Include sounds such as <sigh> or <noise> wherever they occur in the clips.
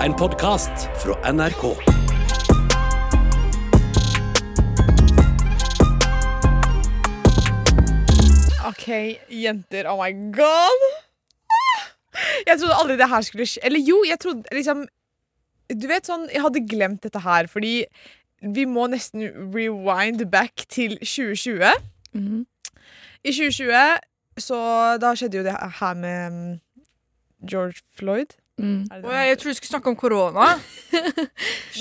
En podkast fra NRK. OK, jenter. Oh my god. Jeg trodde aldri det her skulle skje. Eller jo, jeg trodde liksom Du vet sånn, jeg hadde glemt dette her, fordi vi må nesten rewind back til 2020. Mhm. I 2020 så Da skjedde jo det her med mm, George Floyd. Mm. Er det det? jeg, jeg tror du skulle snakke om korona. <laughs>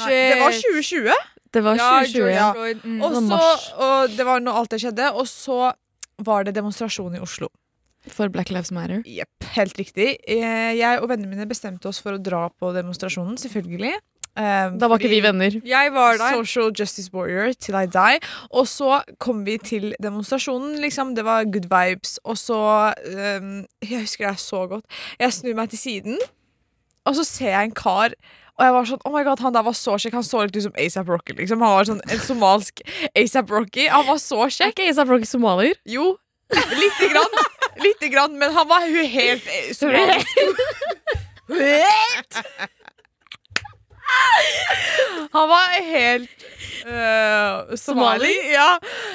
Det var 2020. Det var Ja, 2020, ja. Mm. Og, så, og det var når alt det skjedde. Og så var det demonstrasjon i Oslo. For Black Lives Matter. Jepp, helt riktig. Eh, Jeg og vennene mine bestemte oss for å dra på demonstrasjonen, selvfølgelig. Eh, Da var ikke vi venner. Jeg var der. Social Justice Warrior till I die. Og så kom vi til demonstrasjonen. Liksom. Det var good vibes. Og så um, Jeg husker det så godt. Jeg snur meg til siden, og så ser jeg en kar. Og jeg var sånn, oh my god, Han der var så kjekk. Han så litt ut som ASAP Rocky. Liksom. Han var sånn En somalsk ASAP Rocky. Han var så kjekk. Er ikke ASAP Rocky somalier? Jo, lite grann. Lite grann, men han var jo helt eh, somalisk. <laughs> Han var helt uh, somali. Ja.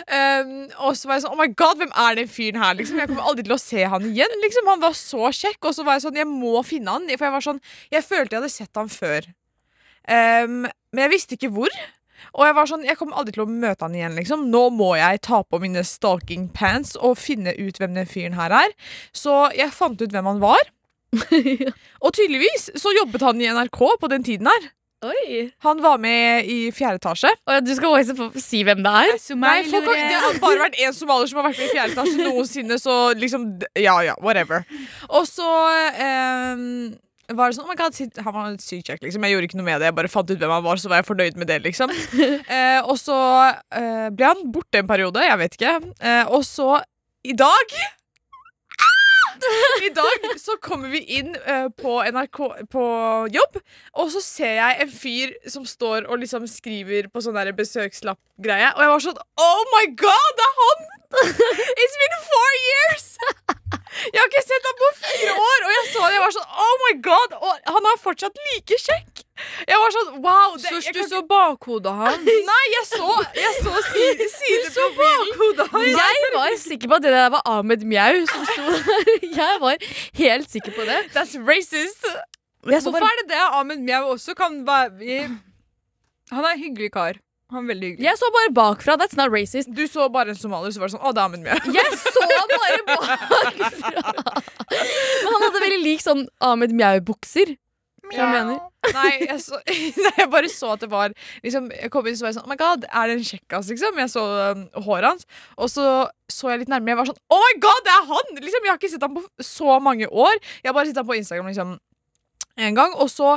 Um, og så var jeg sånn Oh my god, hvem er den fyren her? Liksom. Jeg kommer aldri til å se han igjen. Liksom. Han var så kjekk. Og så var jeg sånn Jeg må finne han. For jeg var sånn Jeg følte jeg hadde sett han før. Um, men jeg visste ikke hvor. Og jeg var sånn, jeg kommer aldri til å møte han igjen. liksom Nå må jeg ta på mine stalking pants og finne ut hvem den fyren her er. Så jeg fant ut hvem han var. <laughs> Og tydeligvis så jobbet han i NRK på den tiden her. Oi. Han var med i fjerde etasje. Og du skal også si hvem det er? Nei, folk har, Det har bare vært én somalier som har vært med i fjerde etasje noensinne, så liksom Ja, ja, whatever. Og så ehm, var det sånn, oh my god, Han var sykt kjekk, liksom. Jeg gjorde ikke noe med det. Jeg bare fant ut hvem han var, så var jeg fornøyd med det, liksom. <laughs> Eh, og så eh, ble han borte en periode, jeg vet ikke. Eh, og så, i dag I dag så kommer vi inn uh, på NRK på jobb, og så ser jeg en fyr som står og liksom skriver på sånn besøkslapp-greie, og jeg var sånn Oh my god, det er han! It's been four years! Jeg har ikke sett ham på fire år, og jeg så det, jeg var sånn Oh my god! Og han er fortsatt like kjekk! Jeg var sånn wow! Det, Så jeg du kan så bakhodet hans? <laughs> Nei, jeg så, jeg så <laughs> side, sideprofilen. Jeg var sikker på at det der var Ahmed Mjau som sto der. <laughs> Jeg var helt sikker på det. That's racist. Hvorfor bare, er det det? Ahmed Mjau også kan være Han er en hyggelig kar. Han er veldig hyggelig. jeg så bare bakfra. That's not racist. Du så bare en somalier, så var det sånn Å, det er Ahmed Mjau. Jeg så bare bakfra. Men han hadde veldig lik sånn Ahmed Mjau-bukser. Hva jeg mener? Nei, jeg, så, <laughs> jeg bare så at det var liksom, Jeg kom inn og så var jeg sånn Oh my god, er det en kjekkas, liksom? Jeg så um, håret hans. Og så så jeg litt nærmere. Jeg var sånn Oh my god, det er han! Liksom, jeg har ikke sett ham på så mange år. Jeg har bare sett ham på Instagram liksom en gang. Og så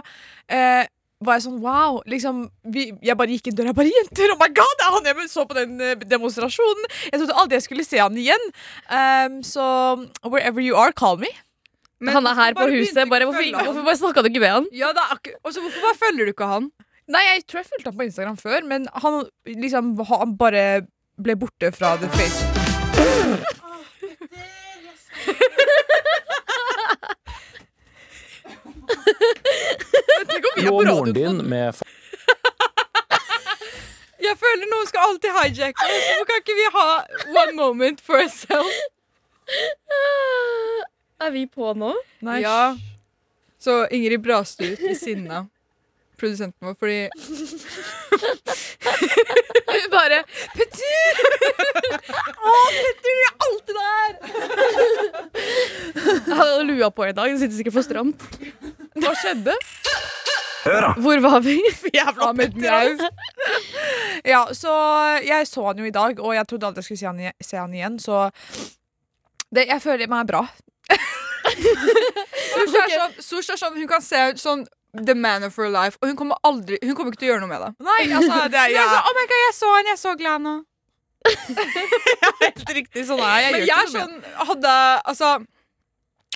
eh, var jeg sånn wow. Liksom, vi, jeg bare gikk inn døra. Jeg bare Jenter! Oh my god, det er han jeg så på den eh, demonstrasjonen! Jeg trodde aldri jeg skulle se han igjen. Um, så wherever you are, call me. Men han er her på huset. Bare, hvorfor, hvorfor bare snakka du ikke med han? Ja, det er akkur altså, hvorfor bare følger du ikke han? Nei, jeg tror jeg fulgte han på Instagram før, men han liksom han bare ble borte fra the face. På moren din med fa- <laughs> Jeg føler noen skal alltid hijacke oss. Hvorfor kan ikke vi ha one moment for ourselves? <laughs> Er vi på nå? Nei, Ja. Så Ingrid braste ut i sinna. Produsenten vår, fordi Hun bare Petter! Å, Petter, du er alltid der! Jeg hadde lua på i dag. Det sitter sikkert for stramt. Hva skjedde? Hør, da. Hvor var vi? <laughs> Jævla Petter, Ja, så jeg så han jo i dag, og jeg trodde aldri jeg skulle se han, se han igjen, så det, jeg føler meg bra. Sosh er sånn, er sånn Hun kan se ut sånn the man of her life, og hun kommer aldri Hun kommer ikke til å gjøre noe med det. Nei, altså, det er Hun er sånn, oh my god, jeg så han, jeg er så glad nå. <laughs> helt riktig sånn er jeg. Men jeg er sånn hadde, Altså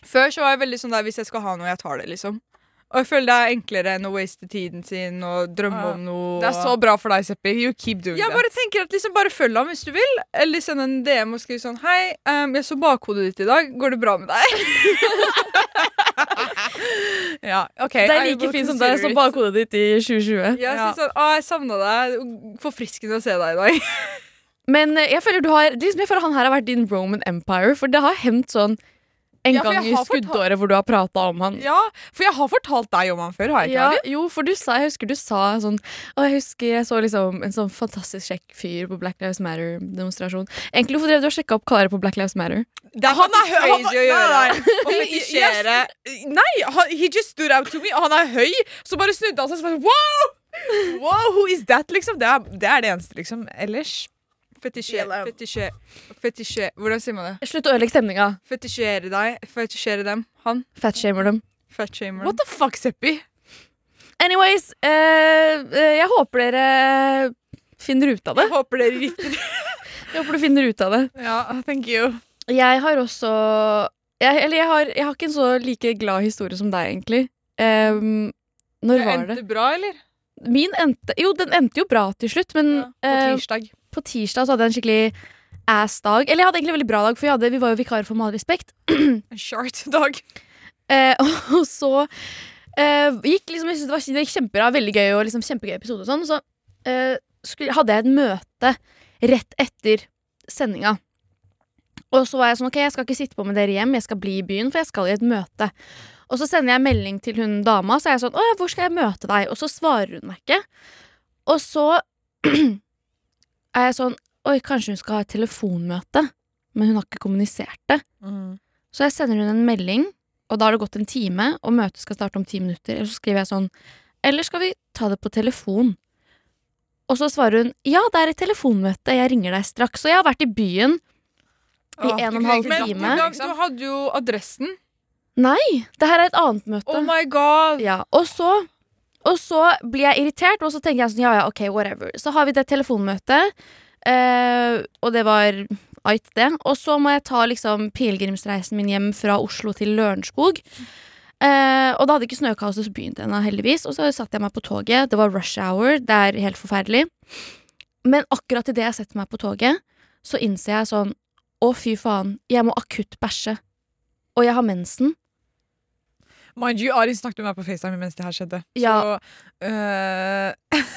Før så var jeg veldig sånn der hvis jeg skal ha noe, jeg tar det, liksom. Og jeg føler det er enklere enn å waste tiden sin og drømme Ja. om noe. Det er så bra for deg, Seppi. You keep doing jeg that. bare tenker at liksom bare følg ham hvis du vil. Eller send en DM og skriv sånn Hei, um, jeg så bakhodet ditt i dag. Går det bra med deg? <laughs> Ja, ok. Det er like fint som deg som bakhodet ditt i 2020. Jeg, Ja. sånn, å, jeg savna deg. Forfriskende å se deg i dag. <laughs> Men eh, jeg føler, du har, liksom, jeg føler han her har vært din Roman Empire, for det har hendt sånn en Ja, gang i skuddåret hvor du har prata om han. Ja, for jeg har fortalt deg om han før, har jeg ikke Ja, det? jo, for du sa, jeg husker du sa sånn Og jeg husker jeg så liksom en sånn fantastisk kjekk fyr på Black Lives Matter-demonstrasjon. Egentlig, hvorfor drev du og sjekka opp karer på Black Lives Matter? Det er Han er høy- å gjøre. nei, nei. Å fetisjere. Yes. Nei, han, he just stood out to me. Og han er høy, så bare snudde han seg og sa wow! Wow, who is that, liksom? Det er det, er det eneste, liksom. Ellers Fetisje, Fetisjere. Fetisjere. Hvordan sier man det? Slutt å ødelegge stemninga. Fetisjere deg. Fetisjere dem. Han. Fatshamer dem. Fatshamer What the fuck, Seppi? Anyways, eh, eh, jeg håper dere finner ut av det. Jeg håper dere ritter. <laughs> Jeg håper du finner ut av det. Ja, thank you. Jeg har også jeg, Eller jeg har, jeg har ikke en så like glad historie som deg, egentlig. Um, når var det? Endte bra, eller? Min endte Jo, den endte jo bra til slutt, men Ja, På eh, tirsdag. På tirsdag så hadde jeg en skikkelig ass-dag. Eller jeg hadde egentlig en veldig bra dag, for hadde, vi var jo vikarer for Med all respekt. En short dag. Eh, <laughs> og så eh, gikk liksom, jeg synes det, var, det gikk kjempebra, veldig gøy og liksom kjempegøy episode og sånn. Så eh, skulle, hadde jeg et møte rett etter sendinga. Og så var jeg sånn, ok, jeg skal ikke sitte på med dere hjem, jeg skal bli i byen, for jeg skal i et møte. Og så sender jeg melding til hun dama, så er jeg sånn, å ja, hvor skal jeg møte deg? Og så svarer hun meg ikke. Og så <clears throat> er jeg sånn, oi, kanskje hun skal ha et telefonmøte, men hun har ikke kommunisert det. Så jeg sender hun en melding, og da har det gått en time, og møtet skal starte om ti minutter. Eller så skriver jeg sånn Eller skal vi ta det på telefon? Og så svarer hun ja, det er et telefonmøte, jeg ringer deg straks. Og jeg har vært i byen i Åh, en og en halv time. Men du hadde jo adressen. Nei, det her er et annet møte. Oh my god. Ja, og så, og så blir jeg irritert, og så tenker jeg sånn, ja, ja, ok, whatever. Så har vi det telefonmøtet, eh, og det var ait det. Og så må jeg ta liksom pilegrimsreisen min hjem fra Oslo til Lørenskog. Eh, og da hadde ikke snøkaoset begynt ennå, heldigvis. Og så satte jeg meg på toget. Det var rush hour. Det er helt forferdelig. Men akkurat idet jeg setter meg på toget, så innser jeg sånn Å, fy faen, jeg må akutt bæsje. Og jeg har mensen. Mind you, Ari snakket med meg på FaceTime mens det her skjedde. Ja. Så <laughs> uh,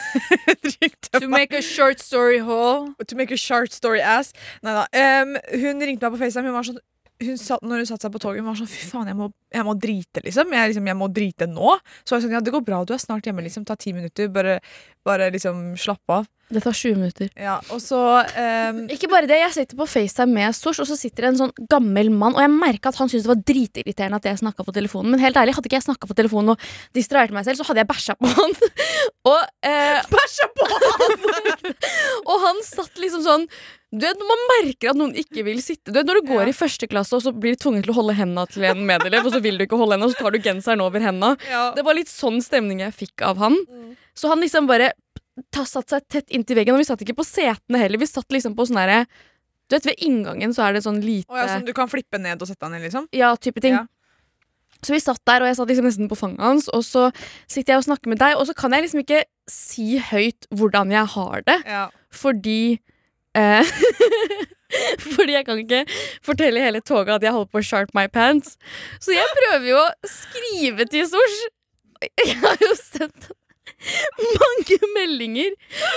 To make a short story whole. To make a short story ass. Neida. Um, hun ringte meg på FaceTime. Hun var sånn hun satt, når hun satte seg på toget, hun var sånn Fy faen, jeg må, jeg må drite, liksom. Jeg, liksom. jeg må drite nå. Så var jeg sånn, ja, det går bra, du er snart hjemme, liksom. Ta ti minutter. Bare, bare liksom slapp av. Det tar 20 minutter. Ja, og så um... Ikke bare det, jeg sitter på FaceTime med Sosh, og så sitter det en sånn gammel mann, og jeg merka at han syntes det var dritirriterende at jeg snakka på telefonen. Men helt ærlig, hadde ikke jeg snakka på telefonen og distrahert meg selv, så hadde jeg bæsja på han. <laughs> og, uh... Bæsja på han! <laughs> og han satt liksom sånn du vet, Når man merker at noen ikke vil sitte Du vet, Når du går Ja. i første klasse og så blir du tvunget til å holde henda til en medelev, og så vil du ikke holde henda, og så tar du genseren over henda. Ja. Det var litt sånn stemning jeg fikk av han. Så han liksom bare satt seg tett inntil veggen, og vi satt ikke på setene heller. Vi satt liksom på sånn herre Du vet, ved inngangen så er det sånn lite oh, ja, sånn, du kan flippe ned og sette deg ned, liksom? Ja, type ting. Ja. Så vi satt der, og jeg satt liksom nesten på fanget hans, og så sitter jeg og snakker med deg, og så kan jeg liksom ikke si høyt hvordan jeg har det, Ja. fordi eh, <laughs> Fordi jeg kan ikke fortelle hele toget at jeg holder på å sharp my pants. Så jeg prøver jo å skrive til Sosh. Jeg har jo sendt mange meldinger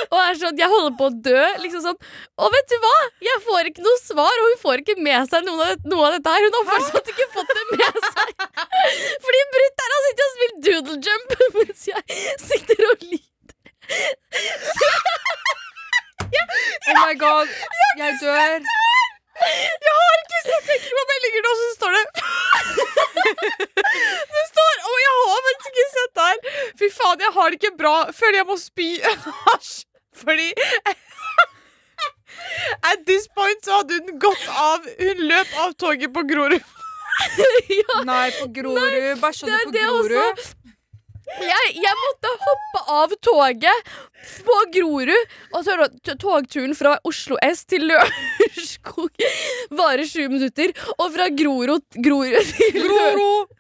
og er sånn Jeg holder på å dø. Liksom sånn Og vet du hva? Jeg får ikke noe svar, og hun får ikke med seg noe av, noe av dette her. Hun har fortsatt ikke fått det med seg. <laughs> Fordi brutter'n har sittet og spilt doodle jump <laughs> mens jeg sitter og lider. Oh my god. Jeg dør. Jeg har ikke sett egentlig på meldinger nå, så står det <laughs> Det står Å, jeg har faktisk ikke sett det her! Fy faen, jeg har det ikke bra. Føler jeg må spy. <laughs> Fordi <laughs> At this point så hadde hun gått av Hun løp av toget på Grorud. Nei, på Grorud. Bæsja det du på Grorud? Jeg, jeg måtte hoppe av toget på Grorud. Og så togturen fra Oslo S til Lørenskog varer sju minutter. Og fra Grorud, Grorud <laughs> til Grorud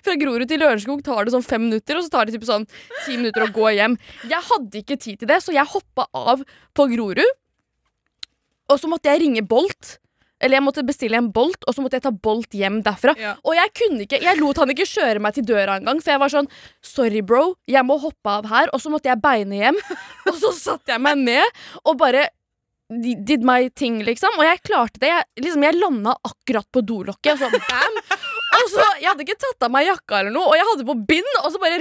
Fra Grorud til Lørenskog tar det sånn fem minutter, og så tar det typ sånn ti minutter å gå hjem. Jeg hadde ikke tid til det, så jeg hoppa av på Grorud. Og så måtte jeg ringe Bolt. Eller jeg måtte bestille en Bolt, og så måtte jeg ta Bolt hjem derfra. Ja. Og jeg kunne ikke, jeg lot han ikke kjøre meg til døra engang, for jeg var sånn Sorry, bro, jeg må hoppe av her. Og så måtte jeg beine hjem, <laughs> og så satte jeg meg ned og bare did my thing, liksom. Og jeg klarte det. Jeg, liksom, jeg landa akkurat på dolokket, og så bam! Og så, Jeg hadde ikke tatt av meg jakka, eller noe Og jeg hadde på bind, og så bare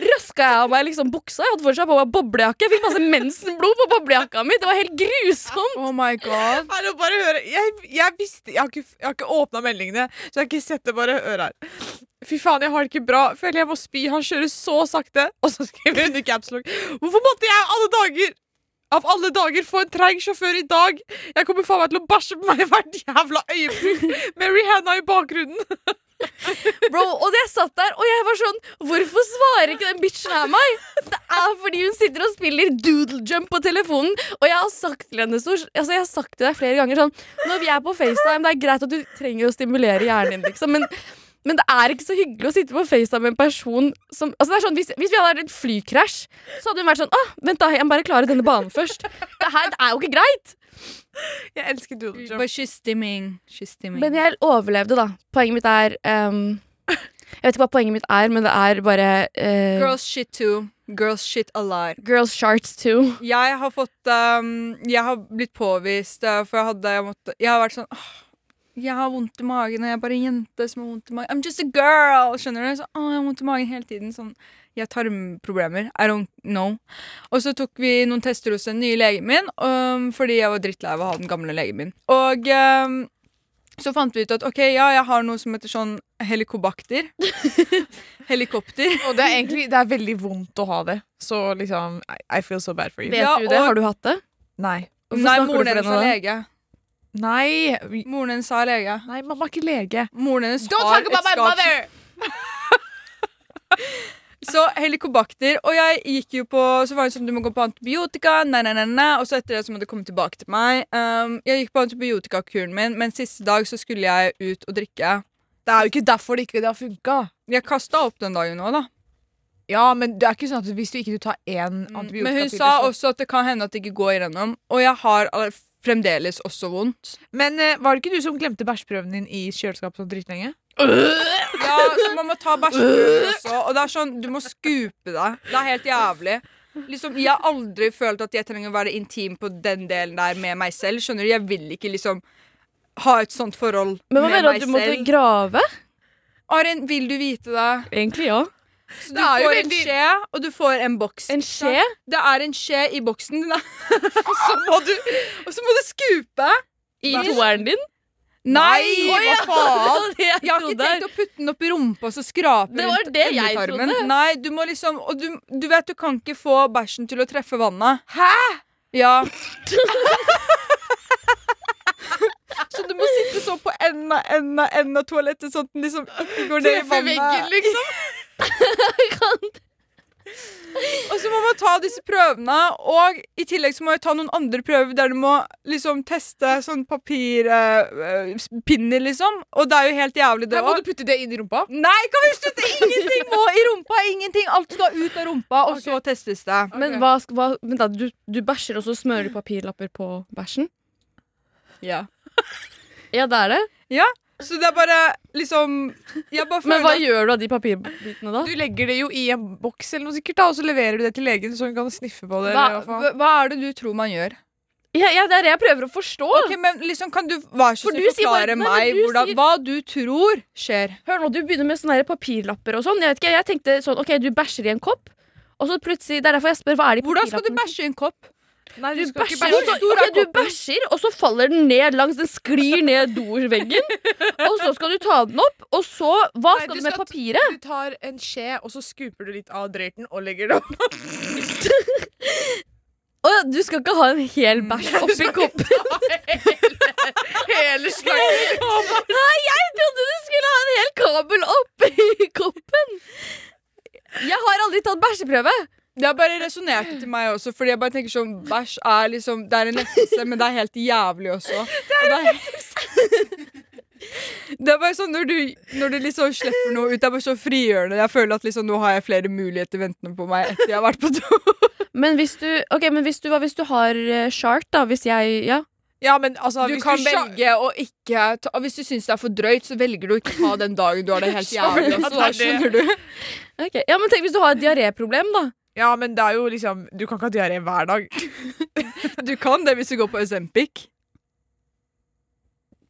røska jeg av meg liksom buksa. Jeg hadde fortsatt på meg boblejakke. Jeg fikk masse mensenblod på boblejakka mi. Det var helt grusomt. Oh my god. Hallo, bare hør. Jeg, jeg visste Jeg har ikke, jeg har ikke åpna meldingene, så jeg har ikke sett det. Bare hør her. Fy faen, jeg har det ikke bra. Føler jeg må spy. Han kjører så sakte. Og så skriver hun i capslock. Hvorfor måtte jeg alle dager av alle dager få en treig sjåfør i dag? Jeg kommer faen meg til å bæsje på meg hvert jævla øyeblikk med Rihanna i bakgrunnen. <laughs> Bro, og jeg satt der, og jeg var sånn Hvorfor svarer ikke den bitchen her meg? Det er fordi hun sitter og spiller doodle jump på telefonen. Og jeg har sagt til henne så, altså jeg har sagt til deg flere ganger sånn Når vi er på FaceTime, det er greit at du trenger å stimulere hjernen din, liksom, men men det er ikke så hyggelig å sitte på FaceTime med en person som altså det er sånn, hvis, hvis vi hadde hatt et flykrasj, så hadde hun vært sånn Åh, vent da, jeg må bare klare denne banen først. Det her det er jo ikke greit. Jeg elsker doodle jump. But she's stimming. She's stimming. Men jeg overlevde, da. Poenget mitt er um, Jeg vet ikke hva poenget mitt er, men det er bare uh, Girls shit too. Girls shit a lot. girls sharts too. Jeg har fått um, Jeg har blitt påvist, uh, for jeg hadde jeg, måtte, jeg har vært sånn «Åh, Jeg har vondt i magen, og jeg er bare en jente som har vondt i magen. I'm just a girl! Skjønner du? Så, å, jeg har vondt i magen hele tiden. Sånn, jeg har tarmproblemer. I don't know. Og så tok vi noen tester hos den nye legen min, um, fordi jeg var drittlei av å ha den gamle legen min. Og um, så fant vi ut at ok, ja, jeg har noe som heter sånn helikobakter. <laughs> Helikopter. Og det er egentlig det er veldig vondt å ha det. Så liksom I, I feel so bad for you. Vet Ja, du det? og- Har du hatt det? Nei. Hvorfor Nei, snakker du moren for hennes henne er da? lege. Nei. Moren hennes sa lege. Nei, mamma er ikke lege. Moren hennes Don't har talk about et my mother! <laughs> Så helikobakter, og jeg gikk jo på Så var det sånn, du må gå på antibiotika, nei, nei, nei, nei. Og så etter det så må du komme tilbake til meg. Um, jeg gikk på antibiotikakuren min, men siste dag så skulle jeg ut og drikke. Det er jo ikke derfor det ikke har funka. Jeg kasta opp den dagen òg, da. Ja, men det er ikke sånn at hvis du ikke tar én Men hun sa også at det kan hende at det ikke går igjennom. Og jeg har fremdeles også vondt. Men eh, var det ikke du som glemte bæsjprøven din i kjøleskapet sånn dritlenge? Ja, så man må ta bæsjprøven også. Og det er sånn, du må skupe deg. Det er helt jævlig. Liksom, Jeg har aldri følt at jeg trenger å være intim på den delen der med meg selv. Skjønner du? Jeg vil ikke liksom ha et sånt forhold Men hva med mener du meg at du måtte selv. grave? Arjen, vil du vite det? Egentlig ja. Så du får en skje, og du får en boks. En skje? Det er en skje i boksen. Er- <laughs> <laughs> og, så må du, må du skupe. I toeren din? Nei, ja. hva faen? Jeg <laughs> Jeg har ikke tenkt å putte den opp i rumpa og så skrape Det var rundt endetarmen. Nei, du må liksom Og du, du vet du kan ikke få bæsjen til å treffe vannet. Hæ? Ja. så du må sitte sånn på enden av enden av toalettet, sånn at den liksom ikke går ned i vannet. veggen, liksom. <laughs> Og så må man ta disse prøvene, og i tillegg så må jeg ta noen andre prøver der du må liksom teste sånn papirpinner, liksom. Og det er jo helt jævlig, det òg. må du putte det inn i rumpa. Nei, kan vi slutte? Ingenting må i rumpa! Ingenting. Alt skal ut av rumpa, og så testes det. Men, hva, hva, men da, du, du bæsjer, og så smører du papirlapper på bæsjen? Ja. Ja, det er det. Så det er bare liksom bare Men hva gjør du av de papirbitene da? Du legger det jo i en boks eller noe sikkert da, og så leverer du det til legen, så hun kan sniffe på det. hva, hva hva er det du tror man gjør? Ja, ja, det er det jeg prøver å forstå. Ok, men liksom Kan du være så snill du sier bare- forklare nei, meg du hvordan, sier- hva du tror skjer? Hør nå, Du begynner med sånne papirlapper og sånn. Jeg vet ikke, jeg tenkte sånn, ok, Du bæsjer i en kopp, og så plutselig Det er derfor jeg spør hva er de Hvordan skal du bæsje i en kopp? Nei, Du du bæsjer, og så, ok, du bæsjer, og så faller den ned langs Den sklir ned doveggen. <laughs> Og så skal du ta den opp, og så Hva Nei, skal du du med skal- papiret? Du tar en skje, og så skuper du litt av drøyten og legger det opp. <laughs> Ja, du skal ikke ha en hel bæsj oppi koppen? Hele slangen. <laughs> Nei, jeg trodde du skulle ha en hel kabel oppi koppen! Jeg har aldri tatt bæsjeprøve. Det har bare resonnert til meg også, Fordi jeg bare tenker sånn Bæsj er liksom Det er en lettelse, men det er helt jævlig også. <laughs> Det er, det er, det er bare sånn når du, når du liksom slipper noe ut, det er bare så frigjørende. Jeg føler at liksom nå har jeg flere muligheter ventende på meg etter jeg har vært på do. <laughs> Men hvis du, ok, men hvis du, hvis du har uh, chart, da? Hvis jeg Ja. Ja, men altså Du hvis kan du velge å ikke ta Hvis du syns det er for drøyt, så velger du ikke ta den dagen du har det helt <laughs> jævlig. Det. skjønner du. Ok, Ja, men tenk hvis du har et diaréproblem, da. Ja, men det er jo liksom Du kan ikke ha diaré hver dag. <laughs> Du kan det hvis du går på Ozempic.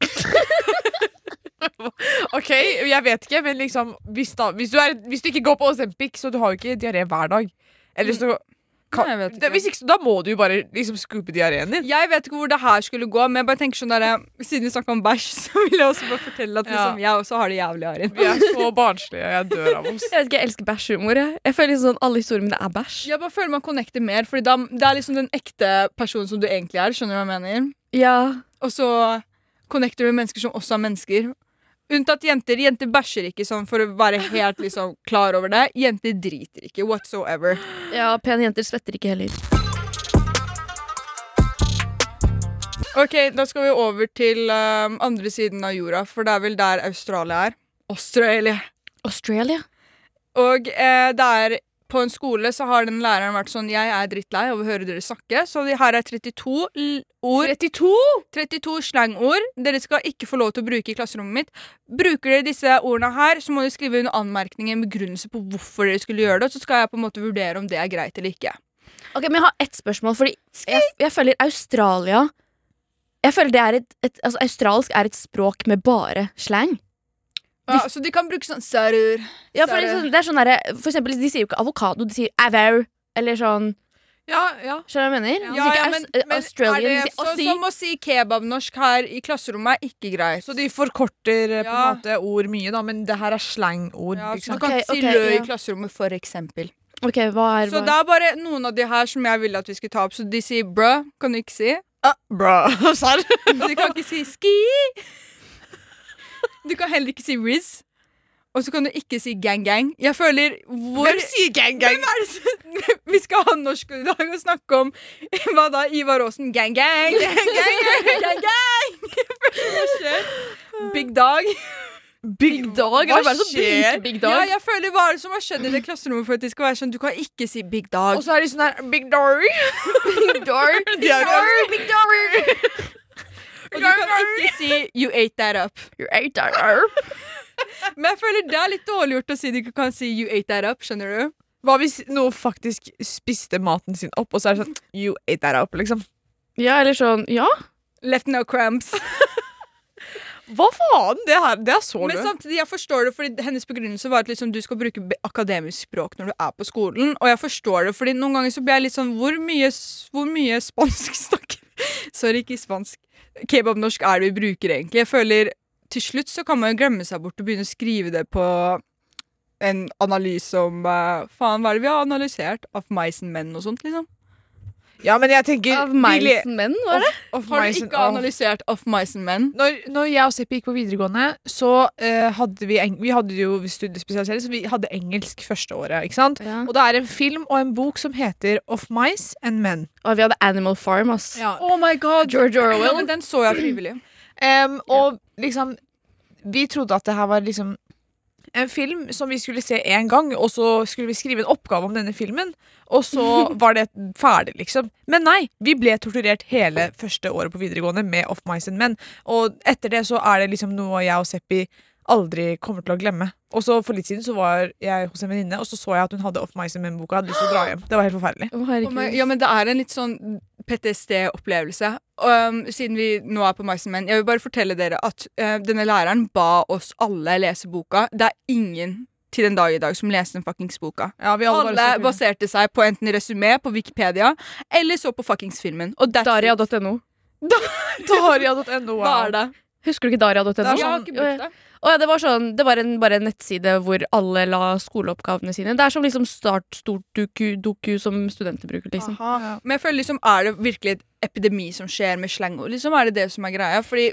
<laughs> OK, jeg vet ikke, men liksom Hvis, da, hvis, du, er, hvis du ikke går på Ozempic, så du har jo ikke diaré hver dag. Eller så kan, Nei, det, Hvis ikke, da må du jo bare liksom scoope diareen din. Jeg vet ikke hvor det her skulle gå, men jeg bare tenker sånn der, siden vi snakka om bæsj, <laughs> så vil jeg også bare fortelle at liksom, jeg også har det jævlig, Arin. Vi er så barnslige, jeg dør av oss. <laughs> Jeg vet ikke, jeg elsker bæsjhumor. Jeg. jeg føler liksom sånn alle historier mine er bæsj. Jeg bare føler man connecter mer, Fordi da, det er liksom den ekte personen som du egentlig er. Skjønner du hva jeg mener? Ja. Og så connecter du med mennesker som også er mennesker. Unntatt jenter. Jenter bæsjer ikke sånn for å være helt liksom, klar over det. Jenter driter ikke whatsoever. ja, pene jenter svetter ikke heller. Ok, Da skal vi over til um, andre siden av jorda, for det er vel der Australia er. Australia. Australia? Og eh, der på en skole så har den læreren vært sånn Jeg er drittlei av å høre dere snakke, så her er 32 l- ord 32? 32 slangord dere skal ikke få lov til å bruke i klasserommet mitt. Bruker dere disse ordene her, så må dere skrive under anmerkning en begrunnelse på hvorfor dere skulle gjøre det, og så skal jeg på en måte vurdere om det er greit eller ikke. Ok, men Jeg har ett spørsmål, fordi jeg, jeg føler Australia Jeg føler det er et, et altså, Australsk er et språk med bare slang. Ja, så de kan bruke sånn sarur. Ja, for, liksom, det er sånn der, for eksempel, De sier jo ikke avokado, de sier avau. Eller sånn Ja, ja. Skjønner du hva jeg mener? Ja, ja, men- eh, men er det Så, som å si kebabnorsk her i klasserommet er ikke greit. Så de forkorter ja. på en måte ord mye, da, men det her er slangord. ja, så du kan okay, si okay, lø i klasserommet, for eksempel. Ok, hva er Så hva? det er bare noen av de her som jeg ville at vi skulle ta opp. Så de sier brø, kan du ikke si. Uh, brø. Serr? De kan ikke si ski. <laughs> Du kan heller ikke si riz. Og så kan du ikke si gang-gang. Jeg føler hvor Hvem sier gang, gang? Hvem er det som <laughs> Vi skal ha norsk i dag og snakke om <laughs> hva da? Ivar Aasen. Gang-gang! Gang-gang! Hva? Big dog. Big Dog? Er det Hva skjer? Big Dog? Ja, jeg føler Hva er det som har skjedd i det klasserommet for at de skal være sånn Du kan ikke si big dog. Og så er de sånn her Big Dory. Big Dog. Er sånn, Big Dog. Og du kan ikke si you ate that up. You ate that up. <laughs> Men jeg føler det er litt dårlig gjort å si du ikke kan si you ate that up. Skjønner du? Hva hvis noe faktisk spiste maten sin opp, og så er det sånn You ate that up, liksom. Ja, eller sånn Ja. Left no cramps. <laughs> Hva faen? Det, her, det er så Men samtidig, jeg forstår det, fordi hennes begrunnelse var at liksom, du skal bruke akademisk språk når du er på skolen. Og jeg forstår det, fordi noen ganger så blir jeg litt sånn Hvor mye, hvor mye spansk <laughs> snakker Sorry, ikke spansk. Kebabnorsk er det vi bruker, egentlig. Jeg føler til slutt så kan man jo glemme seg bort og begynne å skrive det på en analyse om uh, Faen, hva er det vi har analysert? Of mice and men og sånt, liksom. Ja, men jeg tenker Of Mice and Men, var det? of Har du ikke analysert of mice and men? Når, når jeg og Seppi gikk på videregående, så uh, hadde vi Vi hadde jo studiespesialisering, så vi hadde engelsk første året. ikke sant? Ja. Og det er en film og en bok som heter Of Mice and Men. Og vi hadde Animal Farm, ass. Oh my god! George Orwell. <laughs> den så jeg frivillig. Um, og liksom Vi trodde at det her var liksom en film som vi skulle se én gang, og så skulle vi skrive en oppgave om denne filmen. Og så <laughs> var det ferdig, liksom. Men nei, vi ble torturert hele første året på videregående med Off Mice and Men. Og etter det så er det liksom noe jeg og Seppi aldri kommer til å glemme. Og så For litt siden så var jeg hos en venninne, og så så jeg at hun hadde Off My and Men-boka. Hadde lyst til å dra hjem. Det var helt forferdelig. Oh Ja, men det er en litt sånn PTSD-opplevelse. Um, siden vi nå er på Mice and Jeg vil bare fortelle dere at uh, denne læreren ba oss alle lese boka. Det er ingen til den dag i dag som leste den fuckings boka. Ja, vi Alle baserte seg på enten resumé på Wikipedia eller så på fuckings filmen. Og that's it. Daria.no. <laughs> Daria.no. Hva er det? Husker du ikke Daria.no? Det brukt det. Ja, det var sånn, det var en, bare en nettside hvor alle la skoleoppgavene sine. Det er som liksom Start stort doku, doku som studenter bruker, liksom. Aha. Men jeg føler liksom, er det virkelig et epidemi som skjer med slangord? Liksom, er det det som er greia? Fordi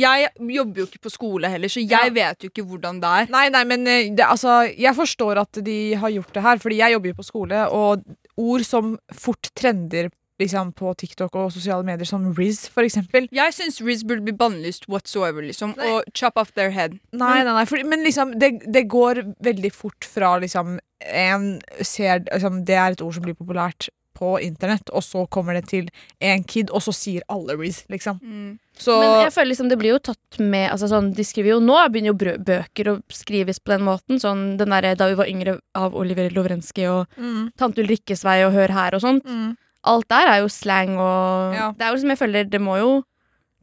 jeg jobber jo ikke på skole heller, så jeg Ja. vet jo ikke hvordan det er. Nei, nei, men eh, det, altså, jeg forstår at de har gjort det her, fordi jeg jobber jo på skole, og ord som fort trender liksom, på TikTok og sosiale medier, som Riz, eksempel. Jeg syns Riz burde bli bannlyst whatsoever, liksom, Nei. og chop off their head. Nei, nei, nei, for, men liksom, det, det går veldig fort fra liksom en ser liksom, Det er et ord som blir populært på internett, og så kommer det til en kid, og så sier alle Riz, liksom. Mm. Så Men jeg føler liksom det blir jo tatt med altså sånn, De skriver jo Nå begynner jo brø- bøker å skrives på den måten. Sånn den derre Da vi var yngre av Oliver Lovrenskij og mm, Tante Ulrikkes vei og Hør her og sånt. mm. Alt der er jo slang og Ja. Det er jo som jeg føler Det må jo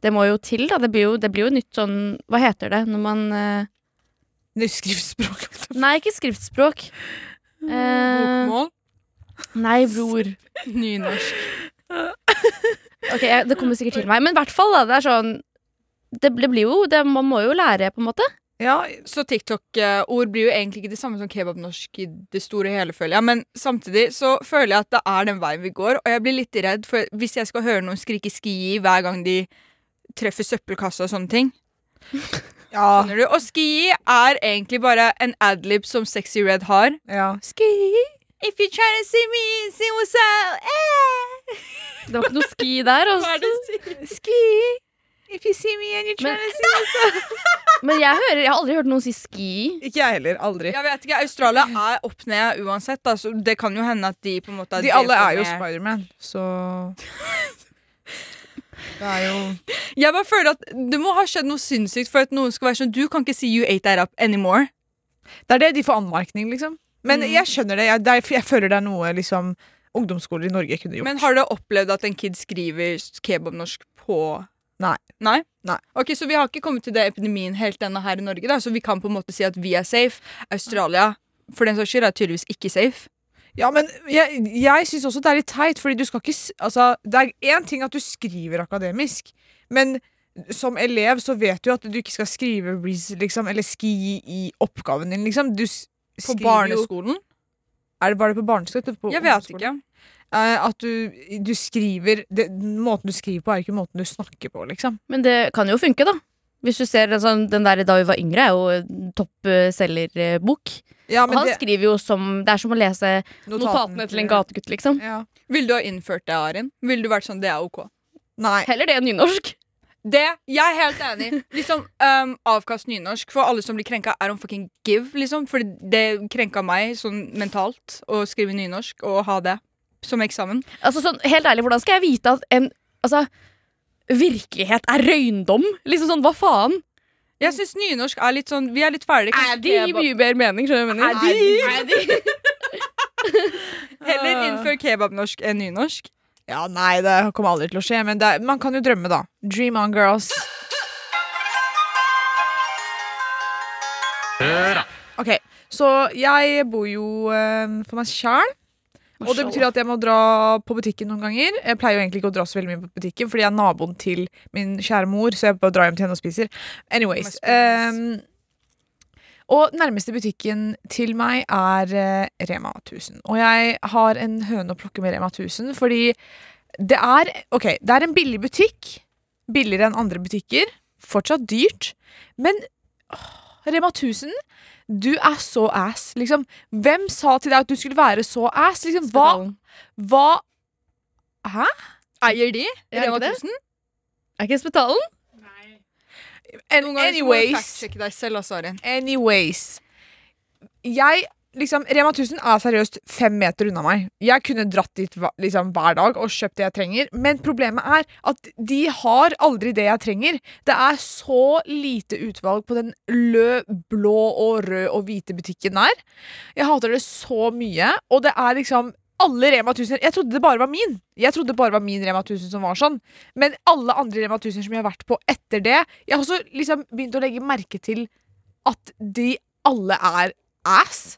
Det må jo til, da. Det blir jo, det blir jo nytt sånn Hva heter det når man uh, Det er skriftspråk. <laughs> Nei, ikke skriftspråk. Uh, Bokmål. nei, bror. <laughs> Nynorsk. Ok, jeg, Det kommer sikkert til meg. Men i hvert fall, da. Det er sånn Det, det blir jo det, Man må jo lære, på en måte. Ja, Så TikTok-ord blir jo egentlig ikke det samme som kebabnorsk i det store og hele, føler jeg. Men samtidig så føler jeg at det er den veien vi går, og jeg blir litt redd for hvis jeg skal høre noen skrike ski hver gang de treffer søppelkassa og sånne ting. <laughs> ja, Skjønner du? Og ski er egentlig bare en adlib som Sexy Red har. ja. Ski If you try to see me, see what's up eh. Det var ikke noe ski der. <laughs> Hva er det Altså. du sier? Ski if you see me and you're Men- trying to see what's. <laughs> Men jeg, hører, jeg har aldri hørt noen si ski. Ikke jeg heller. Aldri. Jeg vet ikke, Australia er opp ned uansett. Da, så det kan jo hende at de på en måte De alle er jo Spiderman, så <laughs> Det er jo Jeg bare føler at Det må ha skjedd noe sinnssykt for at noen skal være sånn Du kan ikke si 'you ate that up anymore'. Det er det de får anmerkning, liksom. Men Mm. jeg skjønner det. Jeg, det er, jeg føler det er noe liksom ungdomsskoler i Norge kunne gjort. Men har du opplevd at en kid skriver kebabnorsk på Nei. Nei? Nei. Ok, Så vi har ikke kommet til det epidemien helt ennå her i Norge, da så vi kan på en måte si at vi er safe. Australia for den saks skyld er tydeligvis ikke safe. Ja, men jeg, jeg syns også det er litt teit, fordi du skal ikke Altså, det er én ting at du skriver akademisk, men som elev så vet du at du ikke skal skrive liksom, eller ski i oppgaven din, liksom. Du s- På skriver barneskolen? Er det bare på barneskolen? På Jeg vet ikke. Eh, at du, du skriver det, Måten du skriver på, er ikke måten du snakker på, liksom. Men det kan jo funke, da. Hvis du ser sånn, Den der Da vi var yngre, er jo topp selgerbok. Ja, Og han det, skriver jo som Det er som å lese notatene til en gategutt, liksom. Ja. Ville du ha innført det, Arin? Ville du vært sånn det er ok? Nei. Heller det enn nynorsk. Det, Jeg er helt enig. Liksom, um, Avkast nynorsk for alle som blir krenka, er om fucking give. liksom For det krenka meg sånn mentalt å skrive nynorsk og ha det som eksamen. Altså sånn, Helt ærlig, hvordan skal jeg vite at en altså, virkelighet er røyndom? Liksom sånn, hva faen? Jeg syns nynorsk er litt sånn Vi er litt ferdige. kanskje Er det gir mye bedre mening? skjønner du hva jeg mener? Er de? <laughs> <laughs> Heller innfør kebabnorsk enn nynorsk. Ja, nei, det kommer aldri til å skje, men det, er- man kan jo drømme, da. Dream on, girls. Ok, så jeg bor jo eh, for meg sjæl. Og det betyr at jeg må dra på butikken noen ganger. Jeg pleier jo egentlig ikke å dra så veldig mye på butikken, fordi jeg er naboen til min kjære mor, så jeg bare drar hjem til henne og spiser. Anyways. Um, og nærmeste butikken til meg er eh, Rema 1000. Og jeg har en høne å plukke med Rema 1000, fordi det er Ok, det er en billig butikk. Billigere enn andre butikker. Fortsatt dyrt. Men åh, Rema 1000 du er så ass, liksom. Hvem sa til deg at du skulle være så ass? Liksom, hva, hva Hæ? Eier de? Rema ikke det? 1000? Er ikke Spetalen? An Noen ganger anyways, må du fact-sjekke deg selv, altså, Arin. Anyways. Jeg liksom, Rema 1000 er seriøst fem meter unna meg. Jeg kunne dratt dit liksom, hver dag og kjøpt det jeg trenger, men problemet er at de har aldri det jeg trenger. Det er så lite utvalg på den lø, blå og rød og hvite butikken der. Jeg hater det så mye, og det er liksom alle Rema 1000 Jeg trodde det bare var min. Jeg trodde det bare var min Rema 1000 som var sånn. Men alle andre Rema 1000 som jeg har vært på etter det Jeg har også liksom begynt å legge merke til at de alle er ass.